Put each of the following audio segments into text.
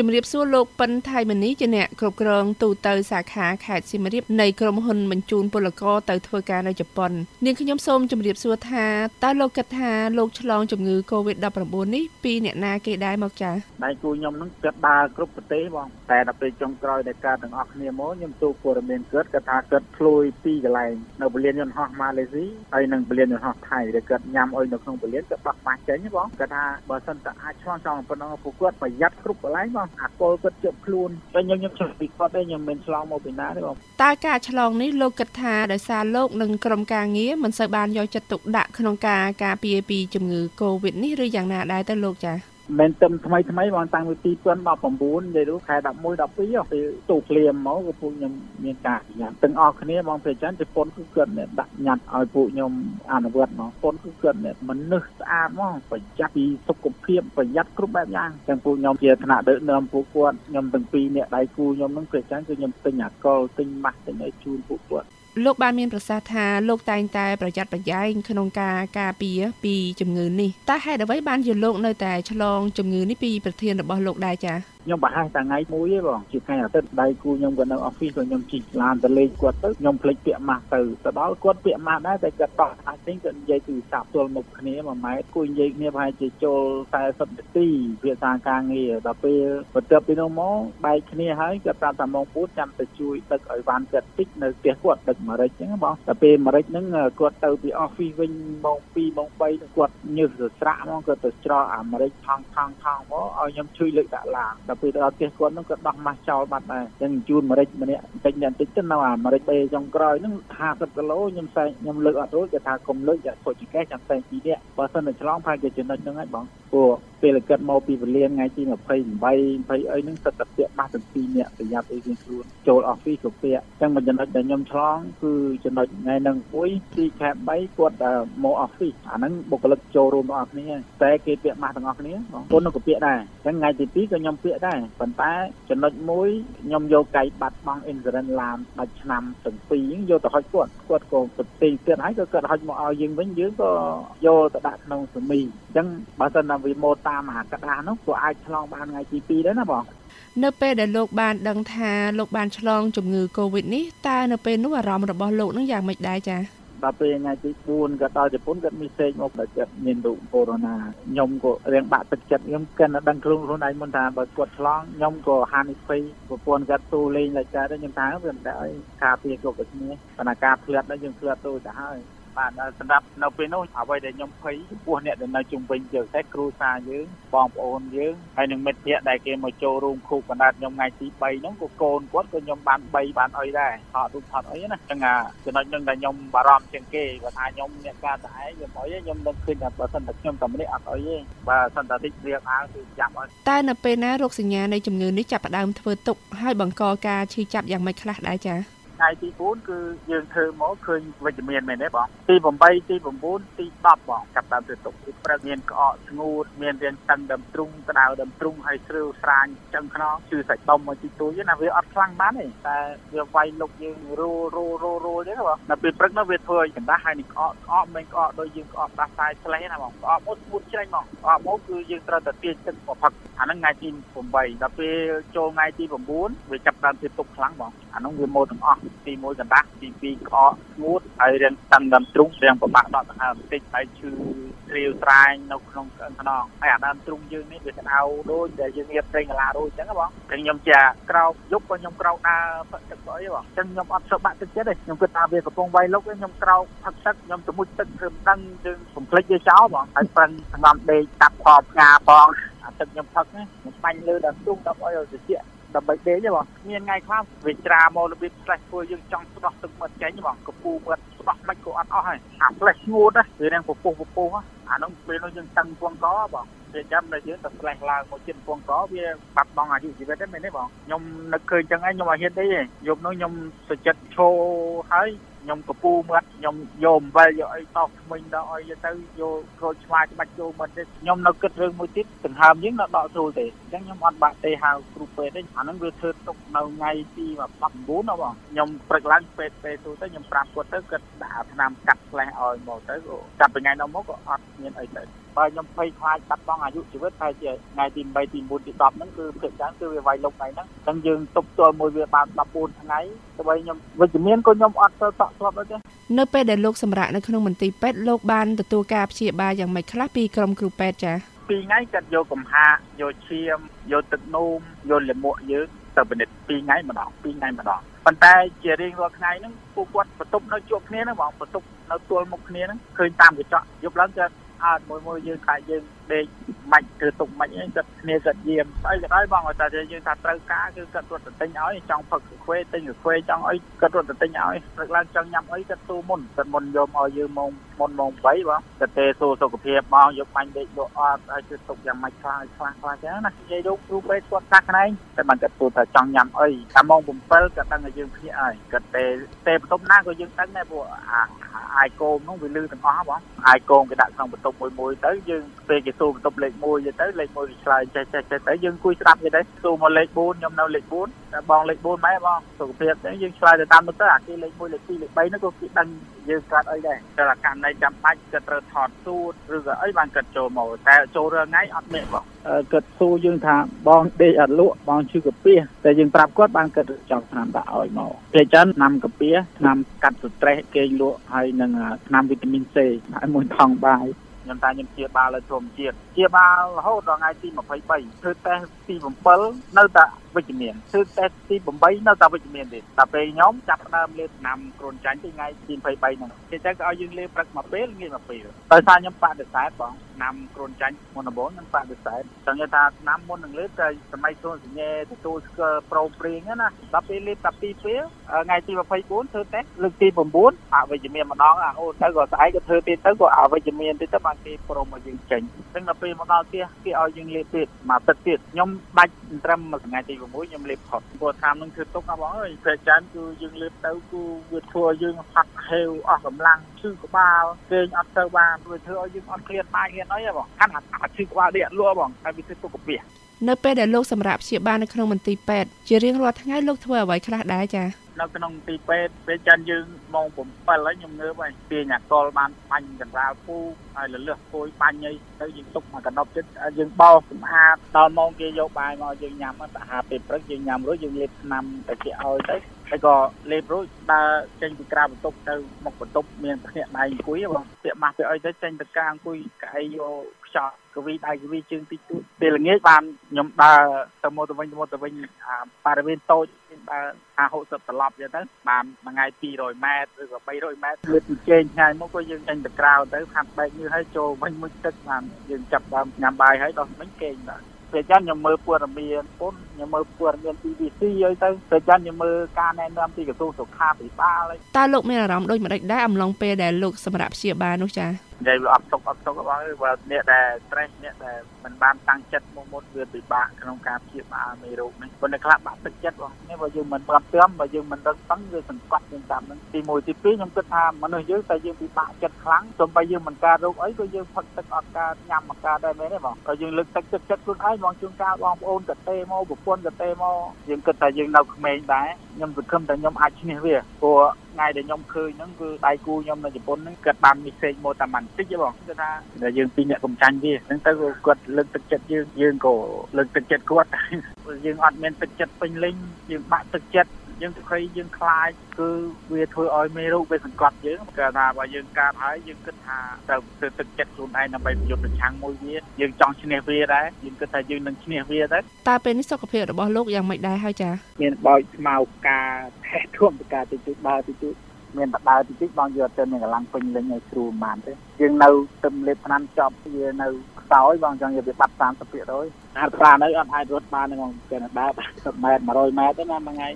ជំរាបសួរលោកប៉ិនថៃមនីជាអ្នកគ្រប់គ្រងទូតទៅសាខាខេត្តសៀមរាបនៃក្រុមហ៊ុនបញ្ជូនពលករទៅធ្វើការនៅជប៉ុននាងខ្ញុំសូមជម្រាបសួរថាតើលោកគិតថាលោកឆ្លងជំងឺ Covid-19 នេះពីអ្នកណាគេដែរមកចា៎ដៃគូខ្ញុំនឹងគិតដើរគ្រប់ប្រទេសបងតែដល់ពេលចុងក្រោយដែលការទាំងអស់គ្នាមកខ្ញុំទូព័ត៌មានគិតគាត់ថាគិតឆ្លួយពីកន្លែងនៅពលានយន្តហោះម៉ាឡេស៊ីហើយនិងពលានយន្តហោះថៃដែលគាត់ញ៉ាំអុយនៅក្នុងពលានគាត់បោះបាច់ចេញបងគាត់ថាបើសិនតែអាចឆ្លងចង់ប៉ុណ្ណឹងពួកគាត់ប្រយ័ត្នគ្រប់កន្លែងបងអាគល់គាត់ជប់ខ្លួនតែខ្ញុំខ្ញុំឆ្លងពីគាត់ទេខ្ញុំមិនឆ្លងមកពីណាទេបងតើការឆ្លងនេះលោកគិតថាដោយសារលោកនិងក្រុមការងារមិនសូវបានយកចិត្តទុកដាក់ក្នុងការការពារពីជំងឺ Covid នេះឬយ៉ាងណាដែរទៅលោកចា៎ មែនទឹមថ្មីថ្មីបងតាំងពី2019និយាយទៅខែ11 12ពេលទូភ្លាមមកគឺពួកខ្ញុំមានការញ៉ាំទាំងអស់គ្នាបងពេលចឹងជប៉ុនគឺគាត់ដាក់ញ៉ាត់ឲ្យពួកខ្ញុំអនុវត្តមកប៉ុនគឺគាត់មនុស្សស្អាតមកប្រយ័ត្នពីសុខភាពប្រយ័ត្នគ្រប់បែបយ៉ាងទាំងពួកខ្ញុំជាថ្នាក់ដឹកនាំពួកគាត់ខ្ញុំទាំងពីរអ្នកដៃគូខ្ញុំនឹងពេលចឹងគឺខ្ញុំទិញអាកុលទិញម៉ាស់ទិញឲ្យជូនពួកគាត់ លោកបានមានប្រសាសន៍ថាលោកតែងតែប្រយ័ត្នប្រយែងក្នុងការការពារពីជំងឺនេះតើហេតុអ្វីបានជាលោកនៅតែឆ្លងជំងឺនេះពីប្រធានរបស់លោកដែរចា៎ ខ្ញុំបង្ហាញតែថ្ងៃមួយទេបងជាថ្ងៃអាទិត្យដៃគូខ្ញុំក៏នៅអอฟហ្វិសក៏ខ្ញុំជិះឡានទៅលេងគាត់ទៅខ្ញុំភ្លេចពាក់ម៉ាស់ទៅទៅដល់គាត់ពាក់ម៉ាស់ដែរតែគាត់ដោះអាចវិញគាត់និយាយទូរស័ព្ទទល់មុខគ្នា1ម៉ែត្រគួយនិយាយគ្នាប្រហែលជាចូល40នាទីភាសាការងារដល់ពេលបន្ទាប់ពីនោះមកបែកគ្នាហើយគាត់ប្រាប់ថាម៉ោង4ចាំទៅជួយទឹកឲ្យវ៉ាន់គាត់តិចនៅផ្ទះគាត់ទឹកម្រេចហ្នឹងបងដល់ពេលម្រេចហ្នឹងគាត់ទៅពីអอฟហ្វិសវិញម៉ោង2ម៉ោង3គាត់ញើសស្រាក់មកគាត់ទៅច្រកអាមេរិកថងថងថងមកឲ្យខ្ញុំជួយលើកដាក់ឡាន ដល់ពេលទៅដល់ផ្ទះគាត់ហ្នឹងក៏ដោះម៉ាស់ចោលបាត់ដែរអញ្ចឹងជូនម្រេចម្នាក់បន្តិចបន្តិចទៅនៅអាម្រេចបេចុងក្រោយហ្នឹង50គីឡូខ្ញុំសែងខ្ញុំលើកអត់រួចគេថាកុំលើកយ៉ាខូចចង្កេះចាំសែងពីរនាក់បើសិនតែឆ្លងផាគេចំណុចហ្នឹងហើយបងព្រោះពេលគាត់មកពីវេលាថ្ងៃទី28 20អីហ្នឹងសិតតែពាក់បាសទាំងពីរនាក់ប្រយ័ត្នអីវិញខ្លួនចូលអอฟហ្វិសក៏ពាក់អញ្ចឹងមួយចំណុចដែលខ្ញុំឆ្លងគឺចំណុចថ្ងៃហ្នឹងមួយទីខែ3គាត់មកអอฟហ្វិសអាហ្នឹងបុគ្គលិកចូលរួមទាំងអស់គ្នាតែគេពាក់ម៉ាស់ទាំងអស់គ្នាបងប្អូនក៏ពាក់ដែរអញ្ចឹងថ្ងៃទី2ក៏ខ្ញុំពាក់ដែរប៉ុន្តែចំណុចមួយខ្ញុំយកកៃបាត់បង់ insurance ឡានដាច់ឆ្នាំទាំងពីរយកទៅហុចគាត់គាត់ក៏ប្រទេសទៀតហើយក៏គាត់ហុចមកឲ្យយើងវិញយើងក៏យកទៅដាក់ក្នុងសមីអញ្ចឹងបើសិនណា វាមកតាមអាកដាស់នោះក៏អាចឆ្លងបានថ្ងៃទី2ដែរណាបងនៅពេលដែលលោកបានដឹងថាលោកបានឆ្លងជំងឺ Covid នេះតើនៅពេលនោះអារម្មណ៍របស់លោកនឹងយ៉ាងម៉េចដែរចា៎ដល់ពេលថ្ងៃទី4គាត់ដល់ជប៉ុនគាត់មីសេចមកដល់គាត់មានរូបកូវីដខ្ញុំក៏រៀងបាក់ទឹកចិត្តខ្ញុំកិនដឹងខ្លួនខ្លួនឯងមុនថាបើគាត់ឆ្លងខ្ញុំក៏ហានិភ័យប្រពន្ធគាត់ទូលេងលេចកើតខ្ញុំថាវាមិនដែរឲ្យការពារគ្រប់ដូចគ្នាប៉ុន្តែការផ្លាត់នេះយើងផ្លាត់ទូទៅហើយ បាទសម្រាប់នៅពេលនោះអ្វីដែលខ្ញុំភ័យចំពោះអ្នកដែលនៅជុំវិញយើងតែគ្រូសាយើងបងប្អូនយើងហើយនឹងមិត្តភ័ក្តិដែលគេមកចូលរួមខូបកណ្ដាលខ្ញុំថ្ងៃទី3ហ្នឹងក៏កូនគាត់ក៏ខ្ញុំបាន3បានអីដែរថតរូបថតអីណាចឹងអាចំណុចហ្នឹងដែលខ្ញុំបារម្ភជាងគេគាត់ថាខ្ញុំអ្នកការតែឯងខ្ញុំអីខ្ញុំនឹងឃើញថាបើសិនតែខ្ញុំតែម្នាក់អត់អីទេបើសិនតែតិចរៀបអាវគឺចាប់អត់តែនៅពេលណារោគសញ្ញានៃជំងឺនេះចាប់ផ្ដើមធ្វើទុកហើយបង្កការឈឺចាប់យ៉ាងម៉េចខ្លះដែរចា៎ ថ្ងៃទី4គឺយើងធ្វើមកឃើញវិជ្ជមានមែនទេបងទី8ទី9ទី10បងចាប់តាមទៅទុកទីព្រឹកមានក្អកស្ងួតមានរាងតឹងដើមទ្រូងក្តៅដើមទ្រូងហើយស្រឿស្រាញចឹងខ្នងជឿសាច់ដុំមកទីទួយណាវាអត់ខ្លាំងបានទេតែវាវាយលុកយើងរੂរੂរੂរੂទេបងដល់ពេលព្រឹកនោះវាធ្វើឲ្យកណ្ដាស់ហើយនឹងក្អកក្អកមិនក្អកដូចយើងក្អកដាស់តែឆ្លេះណាបងក្អកមកស្ងួតច្រេញមកក្អកមកគឺយើងត្រូវតែទាញទឹកមកផឹកអាហ្នឹងថ្ងៃទី8ដល់ពេលចូលថ្ងៃទី9វាចាប់ដើមទៅទុកខ្លាំងបងអាហ្នឹងវាមកទាំងអស់ទី1កណ្ដាស់ទី2ក្អកស្ងួតហើយរាងតាំងដើមទ្រូងរាងប្របាក់ដកដង្ហើមបន្តិចហើយឈឺស្រាវស្រាញនៅក្នុងក្អឹងខ្នងហើយអាដើមទ្រូងយើងនេះវាក្តៅដូចដែលយើងរៀបព្រេងកាឡារួចអញ្ចឹងបងតែខ្ញុំជាក្រោកយប់ក៏ខ្ញុំក្រោកដើរផឹកទឹកអីបងអញ្ចឹងខ្ញុំអត់សុខបាក់ទឹកចិត្តទេខ្ញុំគិតថាវាកំពុងវាយលុកខ្ញុំក្រោកផឹកទឹកខ្ញុំទៅមុជទឹកធ្វើមិនដឹងយើងកុំភ្លេចវាចោលបងហើយប្រឹងស្ងំដេកតាប់ខោផ្ងាផងអាទឹកខ្ញុំផឹកណាខ្ញុំបាញ់លើដល់ទ្រូងដល់ឲ្យត្រជាក់ ដើម្បីដេកទេបងមានថ្ងៃខ្លះវាច្រាមករបៀបផ្លេសធ្វើយើងចង់ស្ដោះទឹកមាត់ចេញបងកពូមាត់ស្ដោះមិនក៏អត់អស់ហើយអាផ្លេសស្ងួតណាវានឹងពពុះពពុះអានោះពេលនោះយើងតឹងពងកបងវាចាំតែយើងទៅផ្លេសឡើងមកជិតពងកវាបាត់បង់អាយុជីវិតទេមែនទេបងខ្ញុំនឹកឃើញចឹងឯងខ្ញុំអត់ហ៊ានទេយប់នោះខ្ញុំសុចិត្តឈោហើយ ខ្ញុំកពូមាត់ខ្ញុំយកអំបិលយកអីតោះថ្មិញដល់អីទៅយកក្រូចឆ្មាច្បាច់ចូលមាត់ទេខ្ញុំនៅគិតរឿងមួយទៀតដង្ហើមយើងនៅដកស្រួលទេអញ្ចឹងខ្ញុំអត់បាក់ទេហៅគ្រូពេទ្យទេអាហ្នឹងវាធ្វើទុកនៅថ្ងៃទី19ណាបងខ្ញុំព្រឹកឡើងពេទ្យពេទ្យទូទៅខ្ញុំប្រាប់គាត់ទៅគាត់ដាក់ថ្នាំកាត់ផ្លេសឲ្យមកទៅចាប់ពីថ្ងៃនោះមកក៏អត់មានអីទៅ បើខ្ញុំភ័យខ្លាចបាត់បង់អាយុជីវិតតែជាថ្ងៃទី3ទី4ទី10ហ្នឹងគឺភាគច្រើនគឺវាវាយលុកថ្ងៃហ្នឹងអញ្ចឹងយើងទប់ទល់មួយវាបាន14ថ្ងៃទៅបីខ្ញុំវិជ្ជមានក៏ខ្ញុំអត់ទៅតក់ស្លាប់ដែរទេនៅពេលដែលលោកសម្រាប់នៅក្នុងមន្ទីរពេទ្យលោកបានទទួលការព្យាបាលយ៉ាងម៉េចខ្លះពីក្រុមគ្រូពេទ្យចា៎ពីរថ្ងៃគាត់យកកំហាយកឈាមយកទឹកនោមយកលាមកយើងទៅពិនិត្យពីរថ្ងៃម្ដងពីរថ្ងៃម្ដងប៉ុន្តែជារៀងរាល់ថ្ងៃហ្នឹងពួកគាត់បន្ទប់នៅជួបគ្នាហ្នឹងបងបន្ទប់នៅទល់មុខគ្នាហ្នឹងឃើញតាមកញ្ចក់យប់ឡើងគាត់ អត់មួយមួយយើងខ្លាចយើង ដេកមិនធ្វើទុកមិនអីគាត់គ្នាគាត់យាមស្អីក៏ដោយបងតែយើងថាត្រូវការគឺគាត់រត់ទៅទិញឲ្យចង់ផឹកខ្វេទិញខ្វេចង់អីគាត់រត់ទៅទិញឲ្យព្រឹកឡើងចង់ញ៉ាំអីគាត់ទូមុនគាត់មុនយកមកយើងម៉ោងមុនម៉ោង3បងគាត់ទេសួរសុខភាពបងយកបាញ់ដេកលក់អត់ហើយគឺទុកយ៉ាងម៉េចខ្លះខ្លះខ្លះចឹងណានិយាយលោកគ្រូពេទ្យគាត់កាក់ខ្នែងតែបានគាត់ទូថាចង់ញ៉ាំអីតែម៉ោង7គាត់ដឹងថាយើងភ្ញាក់ហើយគាត់ទេទេបន្ទប់ណាក៏យើងដឹងដែរព្រោះអាយគោមនោះវាលឺទាំងអស់បងអាយគោមគេដាក់ក្នុងបន្ទប់មួយមួយទៅយើងពេលគេសួរបន្ទប់លេខ1ទៅលេខ1គេឆ្លើយចេះចេះចេះទៅយើងអង្គុយស្ដាប់គេទៅសួរមកលេខ4ខ្ញុំនៅលេខ4តែបងលេខ4ម៉ែបងសុខភាពទៅយើងឆ្លើយទៅតាមនោះទៅអាគេលេខ1លេខ2លេខ3នោះក៏គេដឹងយើងកាត់អីដែរតែអាកម្មនៃចាំបាច់គាត់ត្រូវថតសួរឬក៏អីបានគាត់ចូលមកតែចូលរឿងថ្ងៃអត់មានបងគាត់សួរយើងថាបងដេកអត់លក់បងឈឺកាពះតែយើងប្រាប់គាត់បានគាត់ចង់ឆ្នាំដាក់ឲ្យមកពេលចឹងឆ្នាំកាពះឆ្នាំកាត់ស្ត្រេសគេងលក់ហើយនឹងឆ្នាំវីតាមីន C ហើយមួយថងបាយ ខ្ញុំតែខ្ញុំជាបាលលើធម្មជាតិជាបាលរហូតដល់ថ្ងៃទី23ធ្វើតេស្តទី7នៅតែ វិជ្ជមានធ្វើតេស្តទី8នៅតែវិជ្ជមានទេតែពេលខ្ញុំចាប់ដើមលេបឆ្នាំគ្រូនចាញ់ទីថ្ងៃទី23ហ្នឹងគេចឹងក៏ឲ្យយើងលេបព្រឹកមួយពេលងាយមួយពេលដោយសារខ្ញុំបដិសេធបងឆ្នាំគ្រូនចាញ់មុនដំបូងខ្ញុំបដិសេធចឹងថាឆ្នាំមុននឹងលេបតែសម័យសូនសញ្ញេទទួលស្គាល់ប្រូព្រៀងណាដល់ពេលលេបតែពីពេលថ្ងៃទី24ធ្វើតេស្តលើកទី9អវិជ្ជមានម្ដងអាអូនទៅក៏ស្អែកក៏ធ្វើទៀតទៅក៏អវិជ្ជមានទៀតទៅបានគេព្រមឲ្យយើងចេញចឹងដល់ពេលមកដល់ផ្ទះគេឲ្យយើងលេបទៀតមកទឹកទៀតខ្ញុំដាច់ត្រឹមមួយថ្ងៃទី6ខ្ញុំលេបផុតព្រោះតាមនឹងធ្វើទុកណាបងអើយពេលចានគឺយើងលេបទៅគឺវាធ្វើឲ្យយើងហត់ហេវអស់កម្លាំងឈឺក្បាលគេងអត់ទៅបានវាធ្វើឲ្យយើងអត់ឃ្លានបាយឃ្លានអីបងកាន់អាឈឺក្បាលដេកលក់បងហើយវាធ្វើទុកកាពះនៅពេលដែលលោកសម្រាប់ព្យាបាលនៅក្នុងមន្ទីរពេទ្យជារៀងរាល់ថ្ងៃលោកធ្វើអ្វីខ្លះដែរចា៎ នៅក្នុងទីពេទ្យពេលចាន់យើងម៉ោង7ហើយខ្ញុំងើបហើយទាញអាកលបានបាញ់ចង្រាលពូហើយលលឹះពួយបាញ់អីទៅយើងទុកមកកណ្ដប់ចិត្តយើងបោសសម្អាតដល់ម៉ោងគេយកបាយមកយើងញ៉ាំទៅហាពេលព្រឹកយើងញ៉ាំរួចយើងលេបថ្នាំទៅគេឲ្យទៅហើយក៏លេបរួចដើរចេញពីក្រៅបន្ទប់ទៅមុខបន្ទប់មានភ្នាក់ដៃអង្គុយបងពាក់ម៉ាស់ពាក់អីទៅចេញទៅការអង្គុយកៅអីយកខ្យល់កវីដៃកវីជើងតិចតួចពេលល្ងាចបានខ្ញុំដើរទៅមកទៅវិញទៅមកទៅវិញអាបរិវេណតូច ដើរ50 60ត្រឡប់ចឹងទៅបានមួយថ្ងៃ200ម៉ែត្រឬក៏300ម៉ែត្រលឿនពីជែងឆ្ងាយមកក៏យើងចេញទៅក្រៅទៅខាត់បែកនេះហើយចូលវិញមួយទឹកបានយើងចាប់ដើមញ៉ាំបាយហើយដល់មិញគេងបាទពេលចឹងខ្ញុំមើលព័ត៌មានពុនខ្ញុំមើលព័ត៌មាន BBC អីទៅពេលចឹងខ្ញុំមើលការណែនាំពីក្រសួងសុខាភិបាលតើលោកមានអារម្មណ៍ដូចម្ដេចដែរអំឡុងពេលដែលលោកសម្រាប់ព្យាបាលនោះចា៎ និយាយវាអត់ទុកអត់ទុកបងបើអ្នកដែល stress អ្នកដែលមិនបានតាំងចិត្តមកមុនវាពិបាកក្នុងការព្យាបាលមេរោគនេះប៉ុន្តែខ្លះបាក់ទឹកចិត្តបងនេះបើយើងមិនប្រាប់ទាំបើយើងមិនដឹងតឹងវាសង្កត់យើងតាមនឹងទី1ទី2ខ្ញុំគិតថាមនុស្សយើងតែយើងពិបាកចិត្តខ្លាំងសូម្បីយើងមិនការរោគអីក៏យើងផឹកទឹកអត់ការញ៉ាំអត់ការដែរមែនទេបងក៏យើងលើកទឹកចិត្តចិត្តខ្លួនឯងបងជួនកាលបងប្អូនក៏ទេមកប្រពន្ធក៏ទេមកយើងគិតថាយើងនៅក្មេងដែរខ្ញុំសង្ឃឹមថាខ្ញុំអាចឈ្នះវាព្រោះ ថ្ងៃដែលខ្ញុំឃើញហ្នឹងគឺដៃគូខ្ញុំនៅជប៉ុនហ្នឹងគាត់បានមីសេចមកតែបន្តិចទេបងគឺថាយើងពីរអ្នកកំចាញ់វាហ្នឹងទៅគាត់លើកទឹកចិត្តយើងយើងក៏លើកទឹកចិត្តគាត់យើងអត់មានទឹកចិត្តពេញលេញយើងបាក់ទឹកចិត្ត យើងភ័យយើងខ្លាចគឺវាធ្វើឲ្យមេរោគវាសង្កត់យើងគេថាបើយើងកើតហើយយើងគិតថាត្រូវធ្វើទឹកចិត្តខ្លួនឯងដើម្បីប្រយុទ្ធប្រឆាំងមួយវាយើងចង់ឈ្នះវាដែរយើងគិតថាយើងនឹងឈ្នះវាដែរតើពេលនេះសុខភាពរបស់លោកយ៉ាងម៉េចដែរហើយចាមានបោចស្មៅការថែទាំទៅការតិចតិចដើរតិចតិចមានបដើតិចតិចបងយកទៅមានកម្លាំងពេញលេញឲ្យស្រួលប៉ុន្មានទេយើងនៅទឹមលេបថ្នាំចប់វានៅខ្សោយបងចង់យកវាបាត់30%អាប្រានៅអត់អាចរត់បានហ្នឹងគេដើរ10ម៉ែត្រ100ម៉ែត្រទេណាមួយថ្ងៃ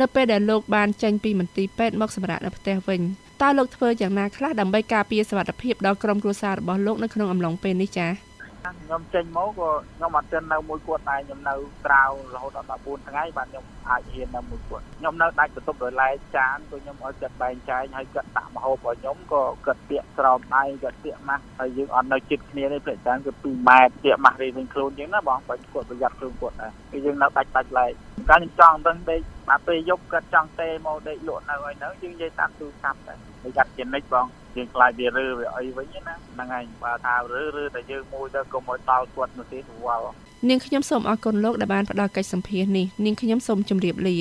នៅពេលដែលលោកបានចេញពីមន្ទីរពេទ្យមកសម្រាប់នៅផ្ទះវិញតើលោកធ្វើយ៉ាងណាខ្លះដើម្បីការពារសុវត្ថិភាពដល់ក្រុមគ្រួសាររបស់លោកនៅក្នុងអំឡុងពេលនេះចា៎ខ្ញុំចេញមកក៏ខ្ញុំអត់ទាន់នៅមួយគាត់តែខ្ញុំនៅក្រៅរហូតដល់14ថ្ងៃបាទខ្ញុំអាចហ៊ាននៅមួយគាត់ខ្ញុំនៅដាច់បន្ទប់ដោយឡែកចានក៏ខ្ញុំឲ្យគាត់បែងចែកឲ្យគាត់ដាក់ម្ហូបឲ្យខ្ញុំក៏គាត់ពាក់ស្រោមដៃគាត់ពាក់ម៉ាស់ហើយយើងអត់នៅជិតគ្នាទេព្រោះចានគឺ2ម៉ែត្រពាក់ម៉ាស់រៀងៗខ្លួនជាងណាបងបើគាត់ប្រយ័ត្នខ្លួនគាត់ដែរគឺយើងនៅដាច់ដាច់ឡែកកាលខ្ញុំចង់ដឹងដេក បាទពេលយប់គាត់ចង់ទេមកដេកលក់នៅហើយនៅយើងនិយាយតាមទូរស័ព្ទតែប្រយ័ត្នជានិច្ចបងយើងខ្លាចវារើវាអីវិញណាហ្នឹងហើយបើថារើរើតែយើងមួយទៅកុំឲ្យដល់គាត់នោះទេវល់នាងខ្ញុំសូមអរគុណលោកដែលបានផ្ដល់កិច្ចសម្ភារនេះនាងខ្ញុំសូមជម្រាបលា